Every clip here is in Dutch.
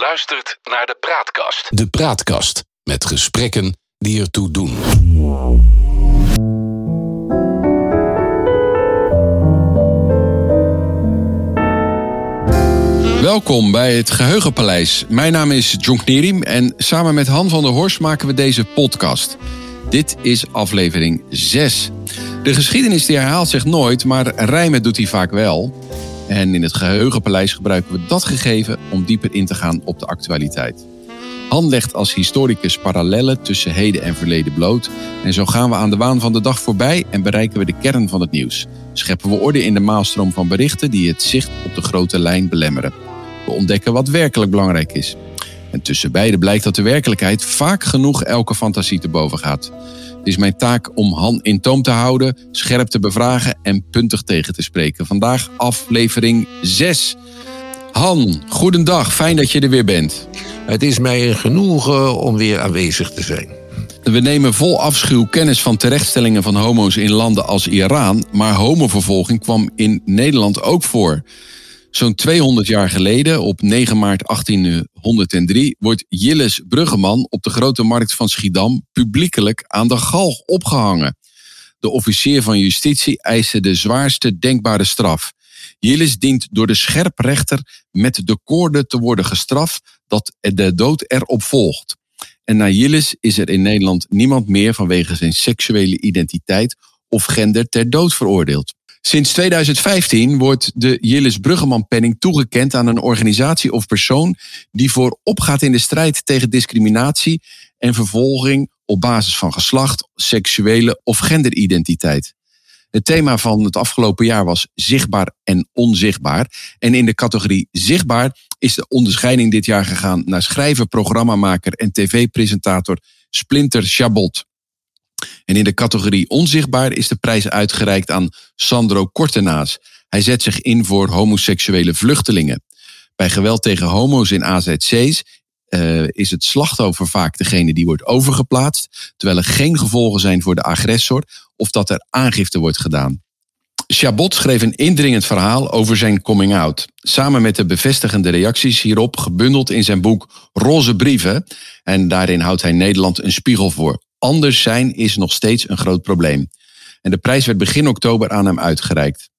luistert naar de Praatkast. De Praatkast met gesprekken die ertoe doen. Welkom bij het Geheugenpaleis. Mijn naam is John Knierim en samen met Han van der Horst maken we deze podcast. Dit is aflevering 6. De geschiedenis die herhaalt zich nooit, maar rijmen doet hij vaak wel. En in het Geheugenpaleis gebruiken we dat gegeven om dieper in te gaan op de actualiteit. Han legt als historicus parallellen tussen heden en verleden bloot. En zo gaan we aan de waan van de dag voorbij en bereiken we de kern van het nieuws. Scheppen we orde in de maalstroom van berichten die het zicht op de grote lijn belemmeren. We ontdekken wat werkelijk belangrijk is. En tussen beide blijkt dat de werkelijkheid vaak genoeg elke fantasie te boven gaat. Het is mijn taak om Han in toom te houden, scherp te bevragen en puntig tegen te spreken. Vandaag aflevering 6. Han, goedendag. Fijn dat je er weer bent. Het is mij een genoegen om weer aanwezig te zijn. We nemen vol afschuw kennis van terechtstellingen van homo's in landen als Iran, maar homovervolging kwam in Nederland ook voor. Zo'n 200 jaar geleden, op 9 maart 1803, wordt Jilles Bruggeman op de grote markt van Schiedam publiekelijk aan de galg opgehangen. De officier van justitie eiste de zwaarste denkbare straf. Jilles dient door de scherprechter met de koorde te worden gestraft dat de dood erop volgt. En na Jilles is er in Nederland niemand meer vanwege zijn seksuele identiteit of gender ter dood veroordeeld. Sinds 2015 wordt de Jilles Bruggeman-penning toegekend aan een organisatie of persoon die voorop gaat in de strijd tegen discriminatie en vervolging op basis van geslacht, seksuele of genderidentiteit. Het thema van het afgelopen jaar was zichtbaar en onzichtbaar. En in de categorie zichtbaar is de onderscheiding dit jaar gegaan naar schrijver, programmamaker en tv-presentator Splinter Chabot. En in de categorie onzichtbaar is de prijs uitgereikt aan Sandro Kortenaas. Hij zet zich in voor homoseksuele vluchtelingen. Bij geweld tegen homo's in AZC's uh, is het slachtoffer vaak degene die wordt overgeplaatst, terwijl er geen gevolgen zijn voor de agressor of dat er aangifte wordt gedaan. Chabot schreef een indringend verhaal over zijn coming out. Samen met de bevestigende reacties hierop gebundeld in zijn boek Roze Brieven. En daarin houdt hij Nederland een spiegel voor. Anders zijn is nog steeds een groot probleem. En de prijs werd begin oktober aan hem uitgereikt.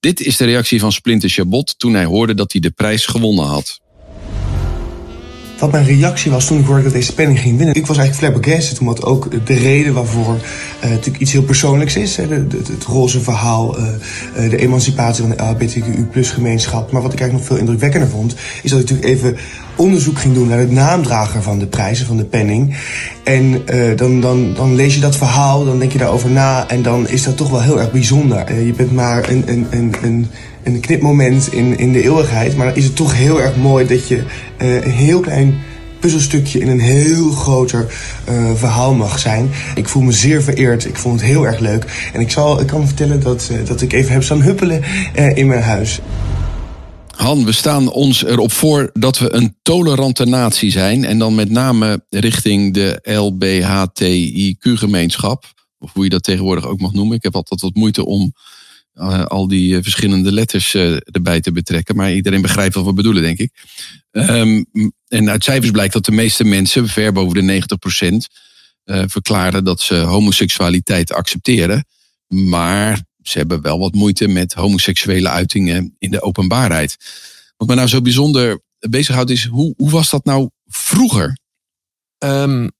Dit is de reactie van Splinter Chabot toen hij hoorde dat hij de prijs gewonnen had. Wat mijn reactie was toen ik hoorde dat deze penning ging winnen. Ik was eigenlijk flabbergasted, omdat ook de reden waarvoor uh, natuurlijk iets heel persoonlijks is. Hè, het roze verhaal, uh, de emancipatie van de LHBTQ gemeenschap. Maar wat ik eigenlijk nog veel indrukwekkender vond, is dat ik natuurlijk even onderzoek ging doen naar de naamdrager van de prijzen, van de penning. En dan, dan, dan lees je dat verhaal, dan denk je daarover na en dan is dat toch wel heel erg bijzonder. je bent maar een, een, een, een een knipmoment in, in de eeuwigheid. Maar dan is het toch heel erg mooi dat je uh, een heel klein puzzelstukje in een heel groter uh, verhaal mag zijn. Ik voel me zeer vereerd. Ik vond het heel erg leuk. En ik, zal, ik kan vertellen dat, uh, dat ik even heb staan huppelen in mijn huis. Han, we staan ons erop voor dat we een tolerante natie zijn. En dan met name richting de LBHTIQ-gemeenschap. Of hoe je dat tegenwoordig ook mag noemen. Ik heb altijd wat moeite om uh, al die uh, verschillende letters uh, erbij te betrekken. Maar iedereen begrijpt wat we bedoelen, denk ik. Um, en uit cijfers blijkt dat de meeste mensen, ver boven de 90%, verklaren dat ze homoseksualiteit accepteren. Maar ze hebben wel wat moeite met homoseksuele uitingen in de openbaarheid. Wat me nou zo bijzonder bezighoudt is, hoe, hoe was dat nou vroeger? Um,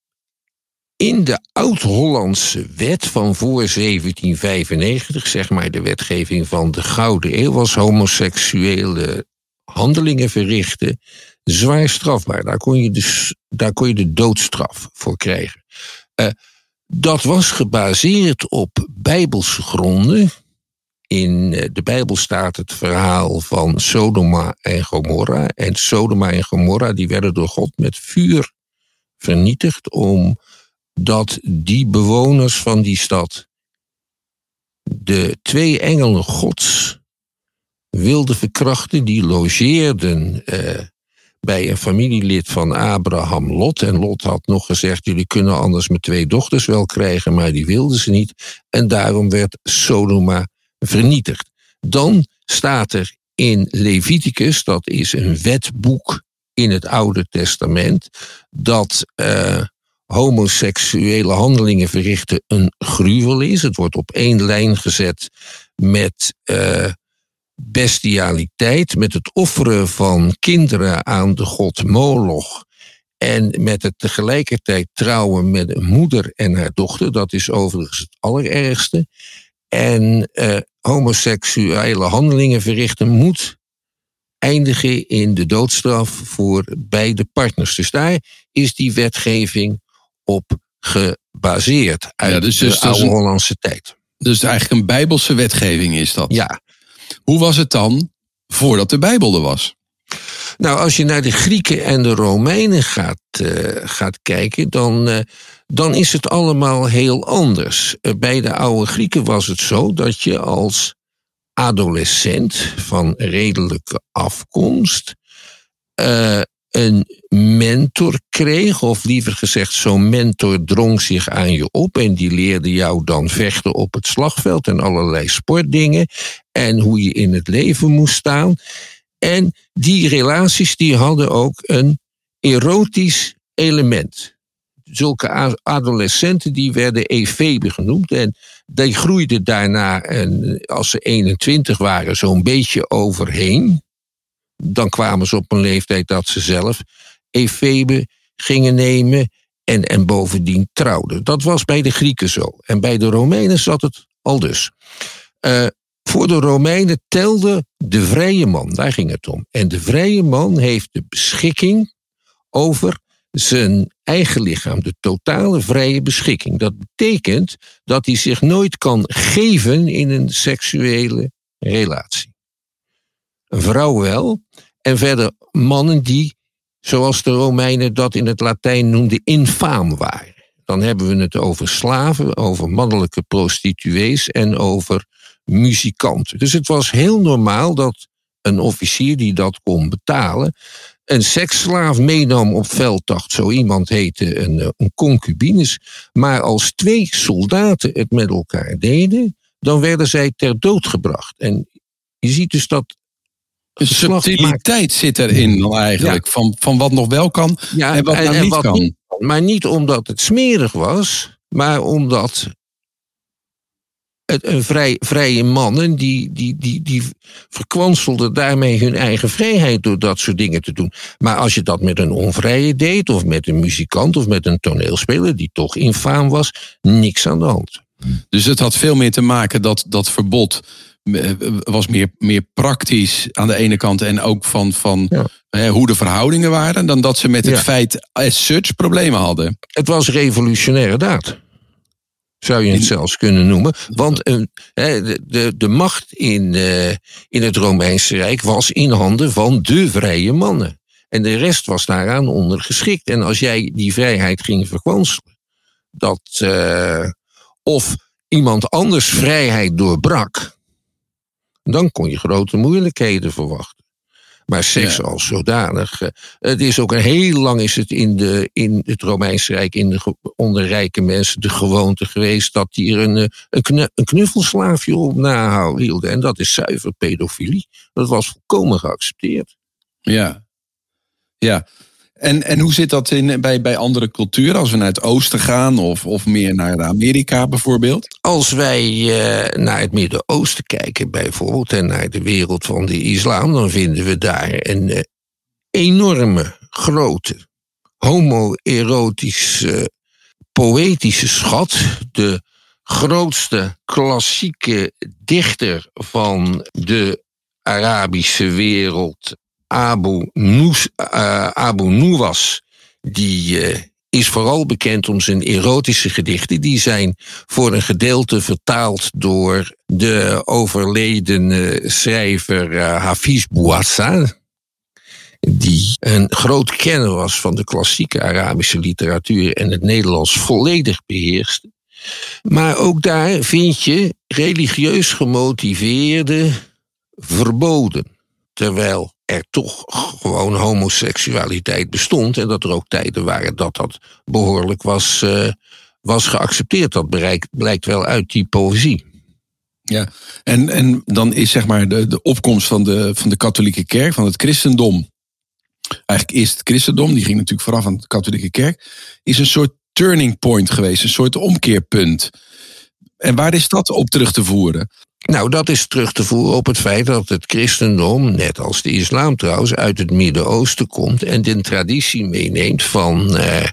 in de Oud-Hollandse wet van voor 1795, zeg maar de wetgeving van de Gouden Eeuw, was homoseksuele handelingen verrichten zwaar strafbaar. Daar kon je de, daar kon je de doodstraf voor krijgen. Uh, dat was gebaseerd op bijbelse gronden. In eh, de Bijbel staat het verhaal van Sodoma en Gomorra. En Sodoma en Gomorra die werden door God met vuur vernietigd om dat die bewoners van die stad de twee engelen gods wilden verkrachten. Die logeerden eh, bij een familielid van Abraham Lot. En Lot had nog gezegd: Jullie kunnen anders mijn twee dochters wel krijgen, maar die wilden ze niet. En daarom werd Sodoma vernietigd. Dan staat er in Leviticus, dat is een wetboek in het Oude Testament dat uh, homoseksuele handelingen verrichten een gruwel is. Het wordt op één lijn gezet met uh, bestialiteit, met het offeren van kinderen aan de god Moloch. En met het tegelijkertijd trouwen met een moeder en haar dochter, dat is overigens het allerergste. En uh, homoseksuele handelingen verrichten moet eindigen in de doodstraf voor beide partners. Dus daar is die wetgeving op gebaseerd uit ja, dus, de dus, oude Hollandse tijd. Dus eigenlijk een bijbelse wetgeving is dat? Ja. Hoe was het dan voordat de Bijbel er was? Nou, als je naar de Grieken en de Romeinen gaat, uh, gaat kijken, dan, uh, dan is het allemaal heel anders. Uh, bij de oude Grieken was het zo dat je als adolescent van redelijke afkomst een mentor kreeg, of liever gezegd, zo'n mentor drong zich aan je op en die leerde jou dan vechten op het slagveld en allerlei sportdingen en hoe je in het leven moest staan. En die relaties die hadden ook een erotisch element. Zulke adolescenten die werden efebe genoemd en die groeiden daarna, en als ze 21 waren, zo'n beetje overheen dan kwamen ze op een leeftijd dat ze zelf efebe gingen nemen en, en bovendien trouwden. Dat was bij de Grieken zo. En bij de Romeinen zat het al dus. Uh, voor de Romeinen telde de vrije man, daar ging het om. En de vrije man heeft de beschikking over zijn eigen lichaam, de totale vrije beschikking. Dat betekent dat hij zich nooit kan geven in een seksuele relatie. Een vrouw wel. En verder mannen die, zoals de Romeinen dat in het Latijn noemden, infaam waren. Dan hebben we het over slaven, over mannelijke prostituees en over muzikanten. Dus het was heel normaal dat een officier die dat kon betalen, een seksslaaf meenam op veldtocht. Zo iemand heette een, een concubines. Maar als twee soldaten het met elkaar deden, dan werden zij ter dood gebracht. En je ziet dus dat een subtiliteit zit erin dan eigenlijk. Van, van wat nog wel kan en wat nou niet kan. maar niet omdat het smerig was, maar omdat het een vrij, vrije mannen die, die, die, die verkwanselden daarmee hun eigen vrijheid door dat soort dingen te doen. Maar als je dat met een onvrije deed, of met een muzikant of met een toneelspeler die toch infaam was, niks aan de hand. Dus het had veel meer te maken dat dat verbod was meer, meer praktisch aan de ene kant en ook van, van hè, hoe de verhoudingen waren, dan dat ze met het feit as such problemen hadden. Het was revolutionaire daad. Zou je het zelfs kunnen noemen. Want uh, de, de, de macht in, uh, in het Romeinse Rijk was in handen van de vrije mannen. En de rest was daaraan ondergeschikt. En als jij die vrijheid ging verkwanselen, dat uh, of iemand anders vrijheid doorbrak, dan kon je grote moeilijkheden verwachten. Maar seks als zodanig. Eh, het is ook een heel lang is het in, de, in het Romeinse Rijk, in de, onder rijke mensen, de gewoonte geweest dat die er een, eh, een, knuffelslaafje op nahielden. En dat is zuiver pedofilie. Dat was volkomen geaccepteerd. Ja. Ja. En, en hoe zit dat in, bij, bij andere culturen? Als we naar het oosten gaan of, of meer naar Amerika bijvoorbeeld? Als wij uh, naar het Midden-Oosten kijken bijvoorbeeld... en naar de wereld van de islam... dan vinden we daar een uh, enorme, grote, homoerotische, poëtische schat. De grootste klassieke dichter van de Arabische wereld Abu, Nus, Abu Nuwas, die uh, is vooral bekend om zijn erotische gedichten. Die zijn voor een gedeelte vertaald door de overleden schrijver uh, Hafiz Bouassa. Die een groot kenner was van de klassieke Arabische literatuur en het Nederlands volledig beheerste. Maar ook daar vind je religieus gemotiveerde verboden. Terwijl er toch gewoon homoseksualiteit bestond. En dat er ook tijden waren dat dat behoorlijk was, uh, was geaccepteerd. Dat bereikt, blijkt wel uit die poëzie. Ja, en, en dan is zeg maar de, de opkomst van de, van de katholieke kerk, van het christendom, eigenlijk eigenlijk eerst het christendom, die ging natuurlijk vooraf aan de katholieke kerk, is een soort turning point geweest, een soort omkeerpunt. En waar is dat op terug te voeren? Nou, dat is terug te voeren op het feit dat het christendom, net als de islam trouwens, uit het Midden-Oosten komt en de traditie meeneemt van eh,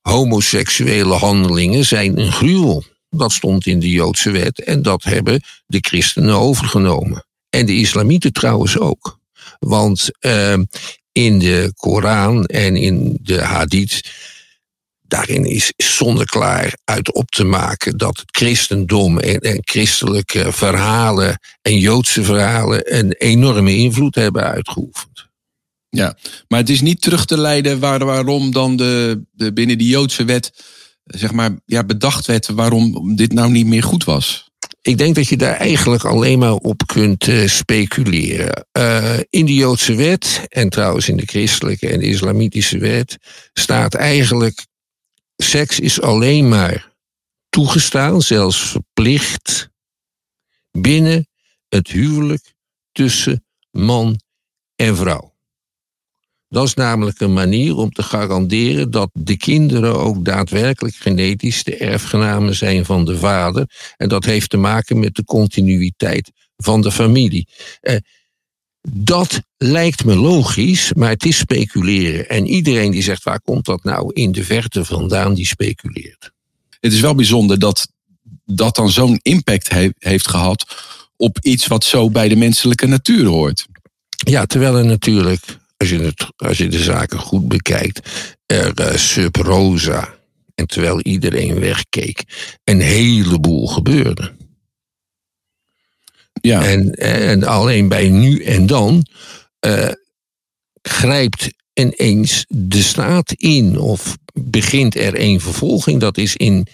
homoseksuele handelingen zijn een gruwel. Dat stond in de Joodse wet en dat hebben de christenen overgenomen. En de islamieten trouwens ook. Want uh, in de Koran en in de Hadith daarin is zonneklaar uit op te maken dat het christendom en, en, christelijke verhalen en Joodse verhalen een enorme invloed hebben uitgeoefend. Ja, maar het is niet terug te leiden waar, waarom dan de, de, binnen die Joodse wet zeg maar, ja, bedacht werd waarom dit nou niet meer goed was. Ik denk dat je daar eigenlijk alleen maar op kunt uh, speculeren. Uh, in de Joodse wet, en trouwens in de christelijke en de islamitische wet, staat eigenlijk Seks is alleen maar toegestaan, zelfs verplicht, binnen het huwelijk tussen man en vrouw. Dat is namelijk een manier om te garanderen dat de kinderen ook daadwerkelijk genetisch de erfgenamen zijn van de vader. En dat heeft te maken met de continuïteit van de familie. Eh, dat lijkt me logisch, maar het is speculeren. En iedereen die zegt waar komt dat nou in de verte vandaan, die speculeert. Het is wel bijzonder dat dat dan zo'n impact heeft gehad op iets wat zo bij de menselijke natuur hoort. Ja, terwijl er natuurlijk, als je, het, als je de zaken goed bekijkt, er uh, sub rosa, en terwijl iedereen wegkeek, een heleboel gebeurde. Ja. En, en alleen bij nu en dan uh, grijpt ineens de staat in of begint er een vervolging. Dat is in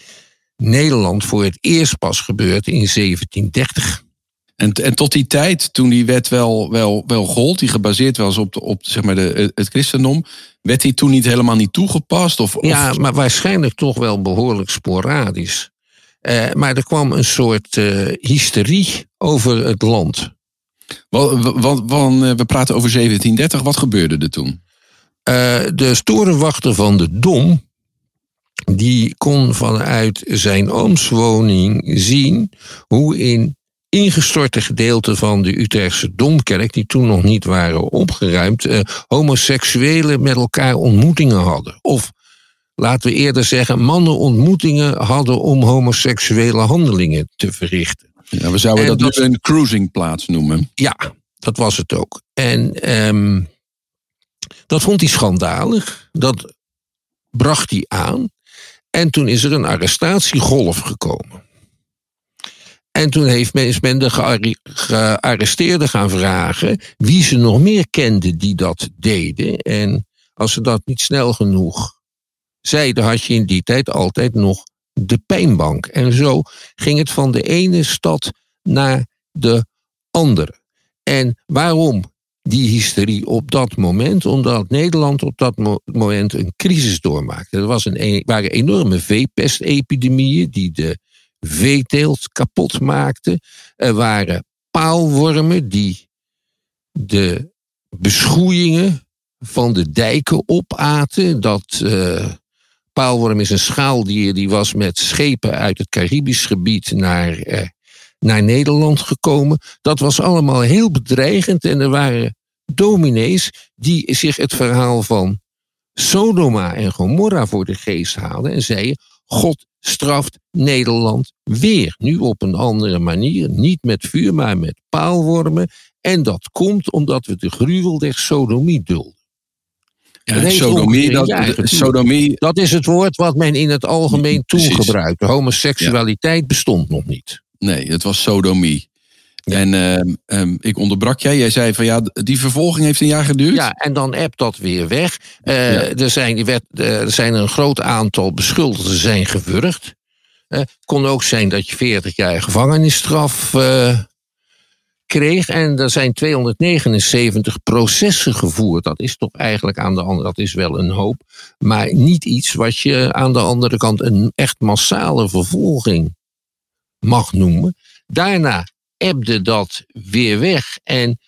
Nederland voor het eerst pas gebeurd in 1730. En, en tot die tijd, toen die wet wel, wel, wel gold, die gebaseerd was op, de, op zeg maar de, het christendom, werd die toen niet helemaal niet toegepast? Of, ja, maar waarschijnlijk toch wel behoorlijk sporadisch. Uh, maar er kwam een soort uh, hysterie over het land. Want, eh, we praten over 1730. Wat gebeurde er toen? Uh, de storenwachter van de Dom, die kon vanuit zijn oorswoning zien hoe in ingestorte gedeelten van de Utrechtse Domkerk, die toen nog niet waren opgeruimd, homoseksuelen met elkaar ontmoetingen hadden. Of laten we eerder zeggen, mannen ontmoetingen hadden om homoseksuele handelingen te verrichten. Ja, we zouden dat, dat een cruisingplaats noemen. Ja, dat was het ook. En um, dat vond hij schandalig. Dat bracht hij aan. En toen is er een arrestatiegolf gekomen. En toen heeft men, is men de gearresteerden gaan vragen wie ze nog meer kenden die dat deden. En als ze dat niet snel genoeg zeiden, had je in die tijd altijd nog de pijnbank. En zo ging het van de ene stad naar de andere. En waarom die hysterie op dat moment? Omdat Nederland op dat moment een crisis doormaakte. Er was een, e-, waren enorme veepestepidemieën die de veeteelt kapot maakten. Er waren paalwormen die de beschoeiingen van de dijken opaten. Dat uh, paalworm is een schaaldier die was met schepen uit het Caribisch gebied naar uh, naar Nederland gekomen. Dat was allemaal heel bedreigend en er waren dominees die zich het verhaal van Sodoma en Gomorra voor de geest haalden en zeiden: God straft Nederland weer. Nu op een andere manier, niet met vuur, maar met paalwormen. En dat komt omdat we de gruwel der sodomie dulden. Ja, sodomie, dat, sodomie. dat is het woord wat men in het algemeen toen gebruikte. Homoseksualiteit bestond nog niet. Nee, het was sodomie. En uh, ik onderbrak jij. Jij zei van ja, die vervolging heeft een jaar geduurd. Ja, en dan appt dat weer weg. Uh, er, zijn, werd, er zijn een groot aantal beschuldigden zijn gewurgd. Het uh, kon ook zijn dat je 40 jaar gevangenisstraf uh, kreeg. En er zijn 279 processen gevoerd. Dat is toch eigenlijk aan de andere dat is wel een hoop. Maar niet iets wat je aan de andere kant een echt massale vervolging mag noemen. Daarna ebde dat weer weg. En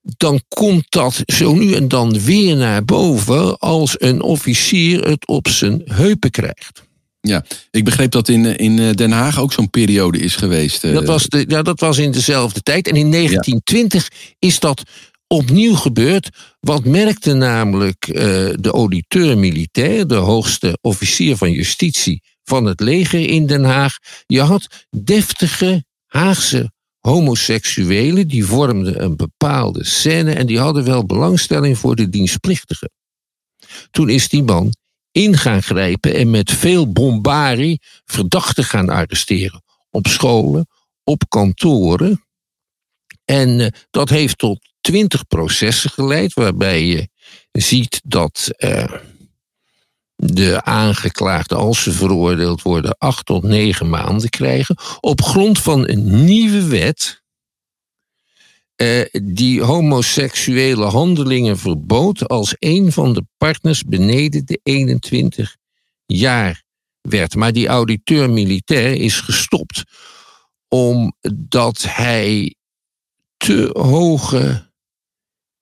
dan komt dat zo nu en dan weer naar boven als een officier het op zijn heupen krijgt. Ja, ik begreep dat in, in Den Haag ook zo'n periode is geweest. Dat was, de, ja, dat was in dezelfde tijd. En in 1920 is dat opnieuw gebeurd. Wat merkte namelijk uh, de auditeur militair, de hoogste officier van justitie van het leger in Den Haag. Je had deftige Haagse homoseksuelen, die vormden een bepaalde scène en die hadden wel belangstelling voor de dienstplichtigen. Toen is die man in gaan grijpen en met veel bombarie verdachten gaan arresteren. Op scholen, op kantoren. En uh, dat heeft tot twintig processen geleid, waarbij je ziet dat uh, de aangeklaagden, als ze veroordeeld worden, acht tot negen maanden krijgen. Op grond van een nieuwe wet. Uh, die homoseksuele handelingen verbood als een van de partners beneden de 21 jaar werd. Maar die auditeur militair is gestopt omdat hij te hoge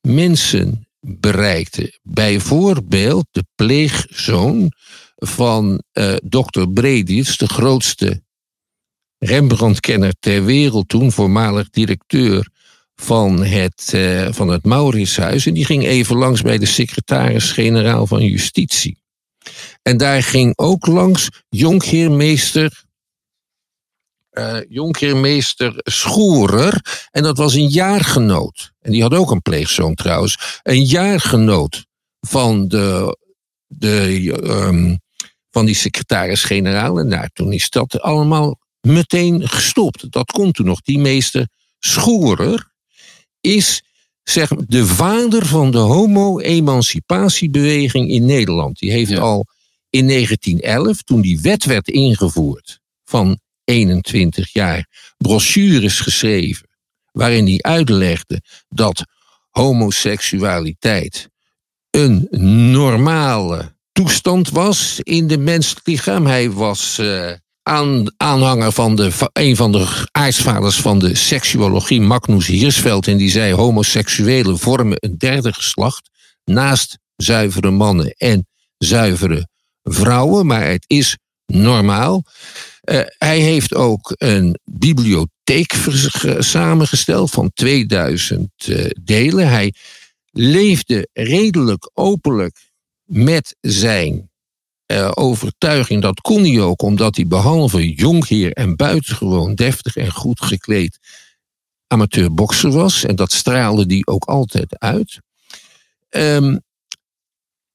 mensen bereikte. Bijvoorbeeld de pleegzoon van uh, dokter Bredits, de grootste Rembrandt-kenner ter wereld toen, voormalig directeur van het, uh, van het Mauritshuis. En die ging even langs bij de secretaris-generaal van Justitie. En daar ging ook langs jonkheermeester uh, jonkheermeester Schoerer. En dat was een jaargenoot. En die had ook een pleegzoon trouwens. Een jaargenoot van, de, de, um, van die secretaris-generaal. En nou, toen is dat allemaal meteen gestopt. Dat komt toen nog. Die meester Schoerer is zeg, de vader van de homo-emancipatiebeweging in Nederland. Die heeft ja. al in 1911, toen die wet werd ingevoerd van 21 jaar brochures geschreven waarin hij uitlegde dat homoseksualiteit een normale toestand was in de menselijk lichaam. Hij was uh, aan, aanhanger van de, een van de aartsvaders van de seksuologie, Magnus Hirschfeld, en die zei homoseksuelen vormen een derde geslacht naast zuivere mannen en zuivere vrouwen, maar het is normaal. Uh, hij heeft ook een bibliotheek samengesteld van 2000 uh, delen. Hij leefde redelijk openlijk met zijn uh, overtuiging. Dat kon hij ook omdat hij behalve jonkheer en buitengewoon deftig en goed gekleed amateurbokser was. En dat straalde die ook altijd uit. Um,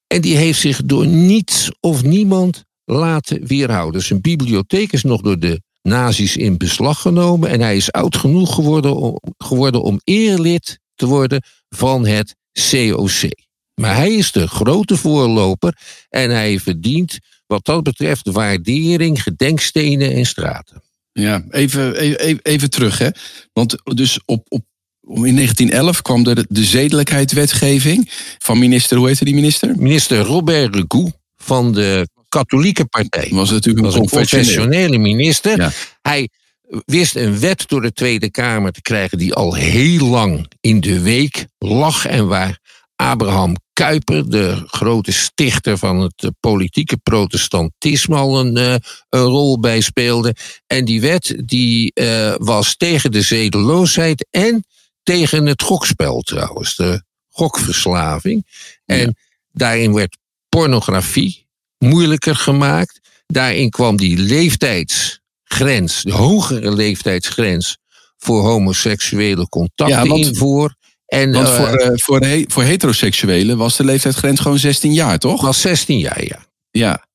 en die heeft zich door niets of niemand laten weerhouden. Zijn bibliotheek is nog door de nazi's in beslag genomen en hij is oud genoeg geworden om, geworden om eerlid te worden van het COC. Maar hij is de grote voorloper en hij verdient wat dat betreft waardering, gedenkstenen en straten. Ja, even, even, even terug hè. Want dus op, op in 1911 kwam er de zedelijkheidswetgeving van minister, hoe heette die minister? Minister Robert Regou van de katholieke partij. Was natuurlijk een, was een professionele minister. Ja. Hij wist een wet door de Tweede Kamer te krijgen die al heel lang in de week lag en waar Abraham Kuyper, de grote stichter van het politieke protestantisme, al een, uh, een rol bij speelde. En die wet die uh, was tegen de zedeloosheid en tegen het gokspel trouwens, de gokverslaving. En ja. daarin werd pornografie moeilijker gemaakt. Daarin kwam die leeftijdsgrens, de hogere leeftijdsgrens voor homoseksuele contacten ja, in voor. En, want uh, voor, uh, voor, he, voor heteroseksuelen was de leeftijdsgrens gewoon 16 jaar, toch? Was 16 jaar, ja. Ja.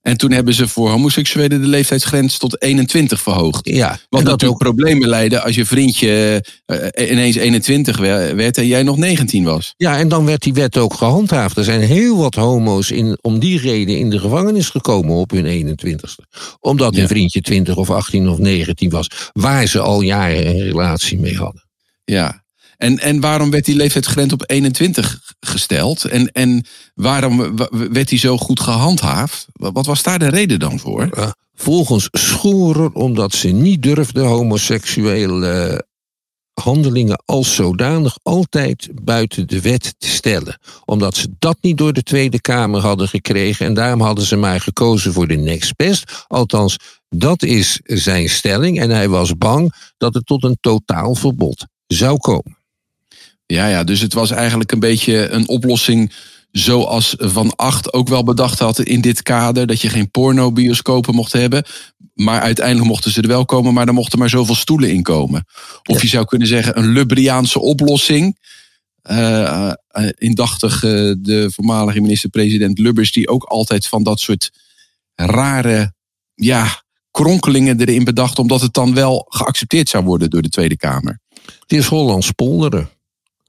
En toen hebben ze voor homoseksuelen de leeftijdsgrens tot 21 verhoogd. Ja, Wat natuurlijk ook... problemen leidde als je vriendje uh, ineens 21 werd en jij nog 19 was. Ja, en dan werd die wet ook gehandhaafd. Er zijn heel wat homo's in, om die reden in de gevangenis gekomen op hun 21ste. Omdat ja. een vriendje 20 of 18 of 19 was, waar ze al jaren een relatie mee hadden. Ja, en, en waarom werd die leeftijdsgrens op 21 gesteld? En, en waarom werd die zo goed gehandhaafd? Wat was daar de reden dan voor? Volgens Schorer omdat ze niet durfden homoseksuele handelingen als zodanig altijd buiten de wet te stellen. Omdat ze dat niet door de Tweede Kamer hadden gekregen en daarom hadden ze maar gekozen voor de next best. Althans, dat is zijn stelling en hij was bang dat het tot een totaalverbod zou komen. Ja, ja, dus het was eigenlijk een beetje een oplossing zoals Van Acht ook wel bedacht had in dit kader. Dat je geen pornobioscopen mocht hebben. Maar uiteindelijk mochten ze er wel komen, maar er mochten maar zoveel stoelen in komen. Of je zou kunnen zeggen een Lubriaanse oplossing. Uh, indachtig uh, de voormalige minister-president Lubbers, die ook altijd van dat soort rare ja, kronkelingen erin bedacht, omdat het dan wel geaccepteerd zou worden door de Tweede Kamer. Het is Hollands polderen.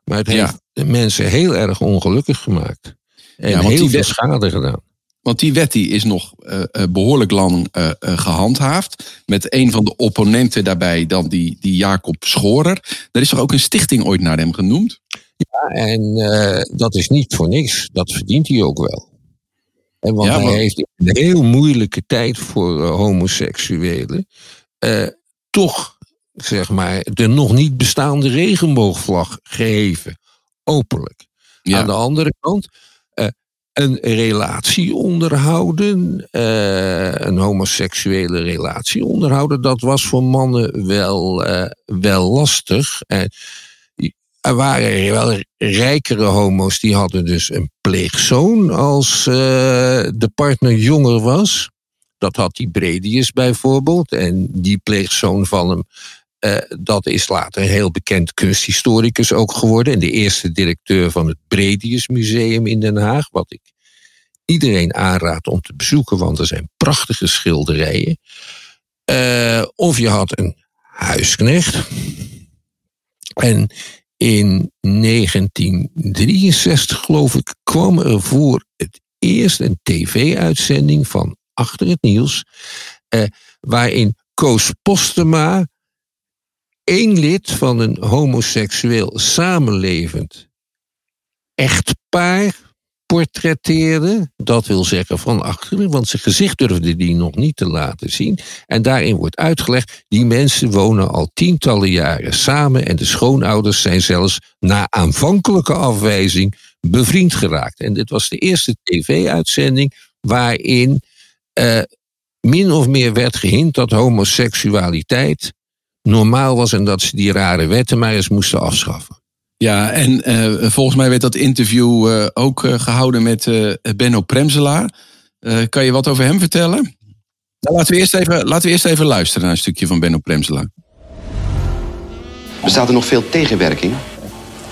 Maar het heeft ja. mensen heel erg ongelukkig gemaakt. En ja, heel veel schade gedaan. Want die wet die is nog uh, behoorlijk lang uh, gehandhaafd. Met een van de opponenten daarbij dan die, die Jacob Schorer. Er is toch ook een stichting ooit naar hem genoemd? Ja, en dat is niet voor niks. Dat verdient hij ook wel. En want ja, hij heeft een heel moeilijke tijd voor homoseksuelen... toch zeg maar, de nog niet bestaande regenboogvlag geheven. Openlijk. Aan de andere kant, uh, een relatie onderhouden, uh, een homoseksuele relatie onderhouden, dat was voor mannen wel, uh, wel lastig. er waren wel rijkere homo's die hadden dus een pleegzoon als de partner jonger was. Dat had die Bredius bijvoorbeeld. En die pleegzoon van hem uh, dat is later een heel bekend kunsthistoricus ook geworden. En de eerste directeur van het Bredius Museum in Den Haag. Wat ik iedereen aanraad om te bezoeken, want er zijn prachtige schilderijen. Uh, of je had een huisknecht. En in 1963, geloof ik, kwam er voor het eerst een tv-uitzending van Achter het Nieuws. Uh, waarin Koos Postema één lid van een homoseksueel samenlevend echtpaar portretteerde. Dat wil zeggen van achteren, want zijn gezicht durfde die nog niet te laten zien. En daarin wordt uitgelegd, die mensen wonen al tientallen jaren samen en de schoonouders zijn zelfs na aanvankelijke afwijzing bevriend geraakt. En dit was de eerste tv-uitzending waarin uh, min of meer werd gehint dat homoseksualiteit normaal was en dat ze die rare wetten maar eens moesten afschaffen. Ja, en uh, volgens mij werd dat interview uh, ook uh, gehouden met Benno Premselaar. kan je wat over hem vertellen? Nou, laten, we eerst even, laten we eerst even luisteren naar een stukje van Benno Premselaar. Bestaat er nog veel tegenwerking?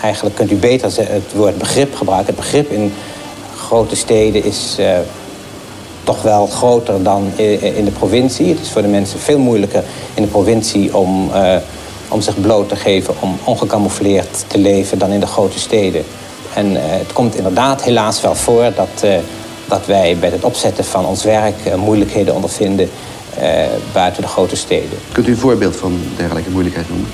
Eigenlijk kunt u beter het woord begrip gebruiken. Het begrip in grote steden is toch wel groter dan in de provincie. Het is voor de mensen veel moeilijker in de provincie om, uh, om zich bloot te geven, om ongecamoufleerd te leven dan in de grote steden. En uh, het komt inderdaad helaas wel voor dat, uh, dat wij bij het opzetten van ons werk moeilijkheden ondervinden buiten de grote steden. Kunt u een voorbeeld van dergelijke moeilijkheid noemen?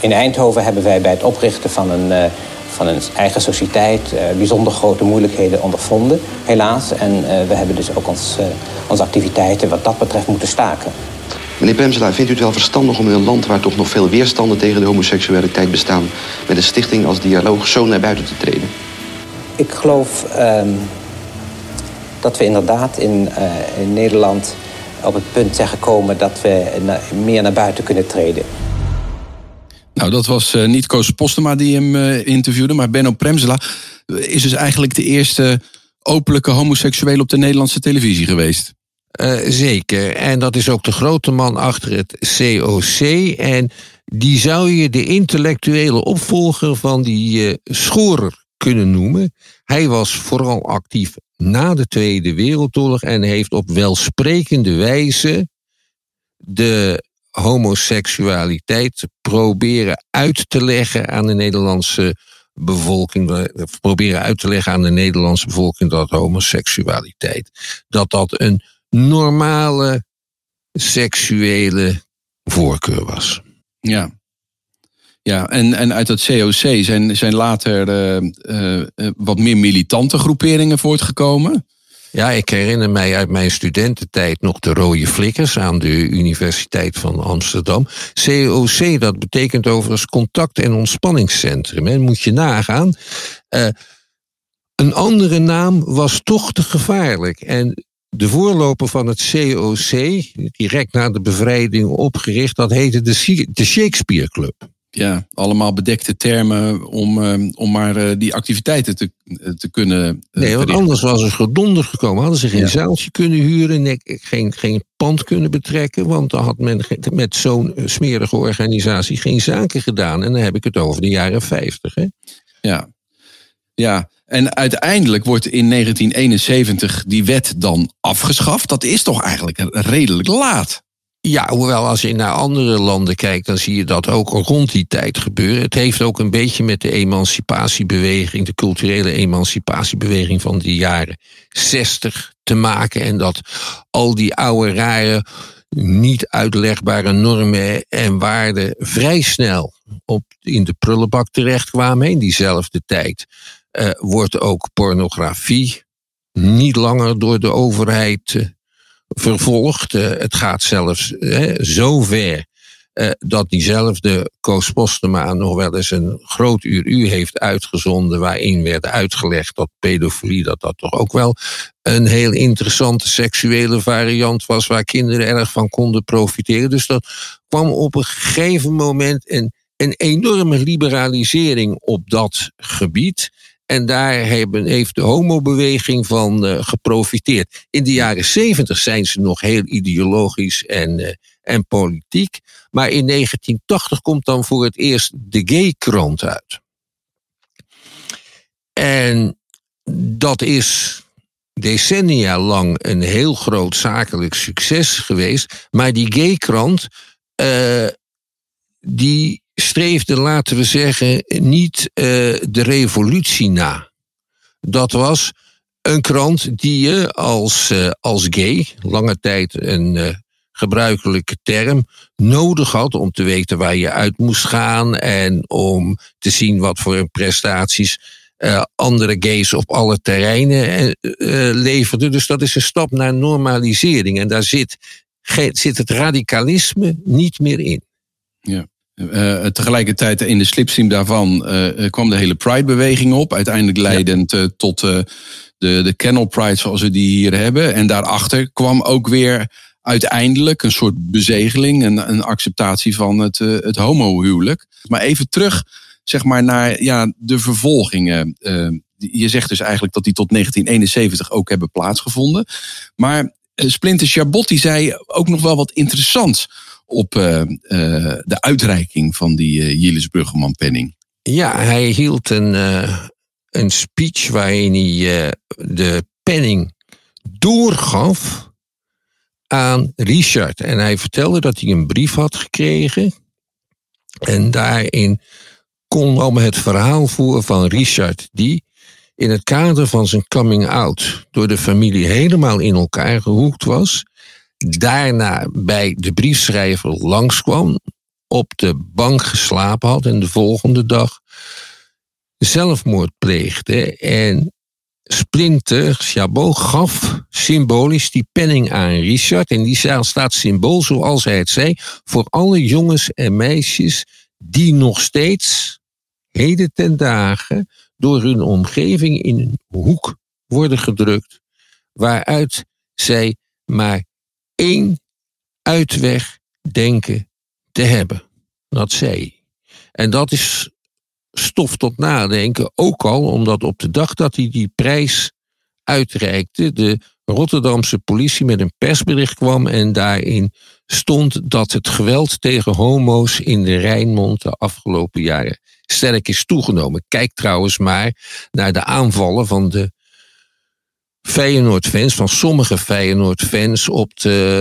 in Eindhoven hebben wij bij het oprichten van een van een eigen sociëteit uh, bijzonder grote moeilijkheden ondervonden, helaas. En uh, we hebben dus ook ons, uh, onze activiteiten wat dat betreft moeten staken. Meneer Premselaar, vindt u het wel verstandig om in een land waar toch nog veel weerstanden tegen de homoseksualiteit bestaan, met een stichting als Dialoog zo naar buiten te treden? Ik geloof ehm, dat we inderdaad in, in Nederland op het punt zijn gekomen dat we meer naar buiten kunnen treden. Nou, dat was uh, niet Koos Postema die hem uh, interviewde, maar Benno Premsela is dus eigenlijk de eerste openlijke homoseksueel op de Nederlandse televisie geweest. Uh, zeker. En dat is ook de grote man achter het COC. En die zou je de intellectuele opvolger van die Schorer kunnen noemen. Hij was vooral actief na de Tweede Wereldoorlog en heeft op welsprekende wijze de homoseksualiteit proberen uit te leggen aan de Nederlandse bevolking, proberen uit te leggen aan de Nederlandse bevolking dat homoseksualiteit, dat dat een normale seksuele voorkeur was. Ja. Ja, en, en uit dat COC zijn, zijn later uh, uh, wat meer militante groeperingen voortgekomen. Ja, ik herinner mij uit mijn studententijd nog de rode flikkers aan de Universiteit van Amsterdam. COC, dat betekent overigens contact- en ontspanningscentrum. Hè. Moet je nagaan. Uh, een andere naam was toch te gevaarlijk. En de voorloper van het COC, direct na de bevrijding opgericht, dat heette de Shakespeare Club. Ja, allemaal bedekte termen om, uh, om maar uh, die activiteiten te, uh, te kunnen. nee, want anders was er gedonder gekomen. Hadden ze geen ja. zaaltje kunnen huren, nee, geen, geen pand kunnen betrekken. Want dan had men met zo'n smerige organisatie geen zaken gedaan. En dan heb ik het over de jaren 50. Hè? Ja. ja, en uiteindelijk wordt in 1971 die wet dan afgeschaft. Dat is toch eigenlijk redelijk laat. Ja, hoewel als je naar andere landen kijkt, dan zie je dat ook rond die tijd gebeuren. Het heeft ook een beetje met de emancipatiebeweging, de culturele emancipatiebeweging van de jaren 60 te maken. En dat al die oude, rare, niet uitlegbare normen en waarden vrij snel op, in de prullenbak terechtkwamen. In diezelfde tijd uh, wordt ook pornografie niet langer door de overheid uh, vervolgd. Uh, het gaat zelfs zo ver dat diezelfde Koos Postema nog wel eens een groot uur heeft uitgezonden waarin werd uitgelegd dat pedofilie dat dat toch ook wel een heel interessante seksuele variant was waar kinderen erg van konden profiteren. Dus dat kwam op een gegeven moment een, een enorme liberalisering op dat gebied. En daar hebben, heeft de homobeweging van uh, geprofiteerd. In de jaren zeventig zijn ze nog heel ideologisch en, uh, en politiek. Maar in 1980 komt dan voor het eerst de Gay-krant uit. En dat is decennia lang een heel groot zakelijk succes geweest. Maar die Gay-krant, uh, die streefde, laten we zeggen, niet uh, de revolutie na. Dat was een krant die je als, uh, als gay, lange tijd een uh, gebruikelijke term, nodig had om te weten waar je uit moest gaan en om te zien wat voor prestaties andere gays op alle terreinen leverden. Dus dat is een stap naar normalisering en daar zit, zit het radicalisme niet meer in. Ja. Uh, tegelijkertijd in de slipstream daarvan uh, kwam de hele Pride-beweging op. Uiteindelijk leidend uh, tot de, de Kennel Pride zoals we die hier hebben. En daarachter kwam ook weer uiteindelijk een soort bezegeling, een, een acceptatie van het, het homohuwelijk. Maar even terug zeg maar, naar ja, de vervolgingen. je zegt dus eigenlijk dat die tot 1971 ook hebben plaatsgevonden. Maar Splinter Chabot die zei ook nog wel wat interessants op uh, uh, de uitreiking van die uh, Gilles Bruggeman-penning. Ja, hij hield een, een speech waarin hij de penning doorgaf aan Richard. En hij vertelde dat hij een brief had gekregen. En daarin kon het verhaal voeren van Richard, die in het kader van zijn coming out door de familie helemaal in elkaar gehoekt was daarna bij de briefschrijver langskwam, op de bank geslapen had en de volgende dag zelfmoord pleegde. En Splinter Chabot gaf symbolisch die penning aan Richard. En die staat symbool, zoals hij het zei, voor alle jongens en meisjes die nog steeds, heden ten dagen, door hun omgeving in een hoek worden gedrukt, waaruit zij maar één uitweg denken te hebben. Dat zei En dat is stof tot nadenken, ook al omdat op de dag dat hij die prijs uitreikte, de Rotterdamse politie met een persbericht kwam en daarin stond dat het geweld tegen homo's in de Rijnmond de afgelopen jaren sterk is toegenomen. Kijk trouwens maar naar de aanvallen van de Feyenoord-fans, van sommige Feyenoord-fans op de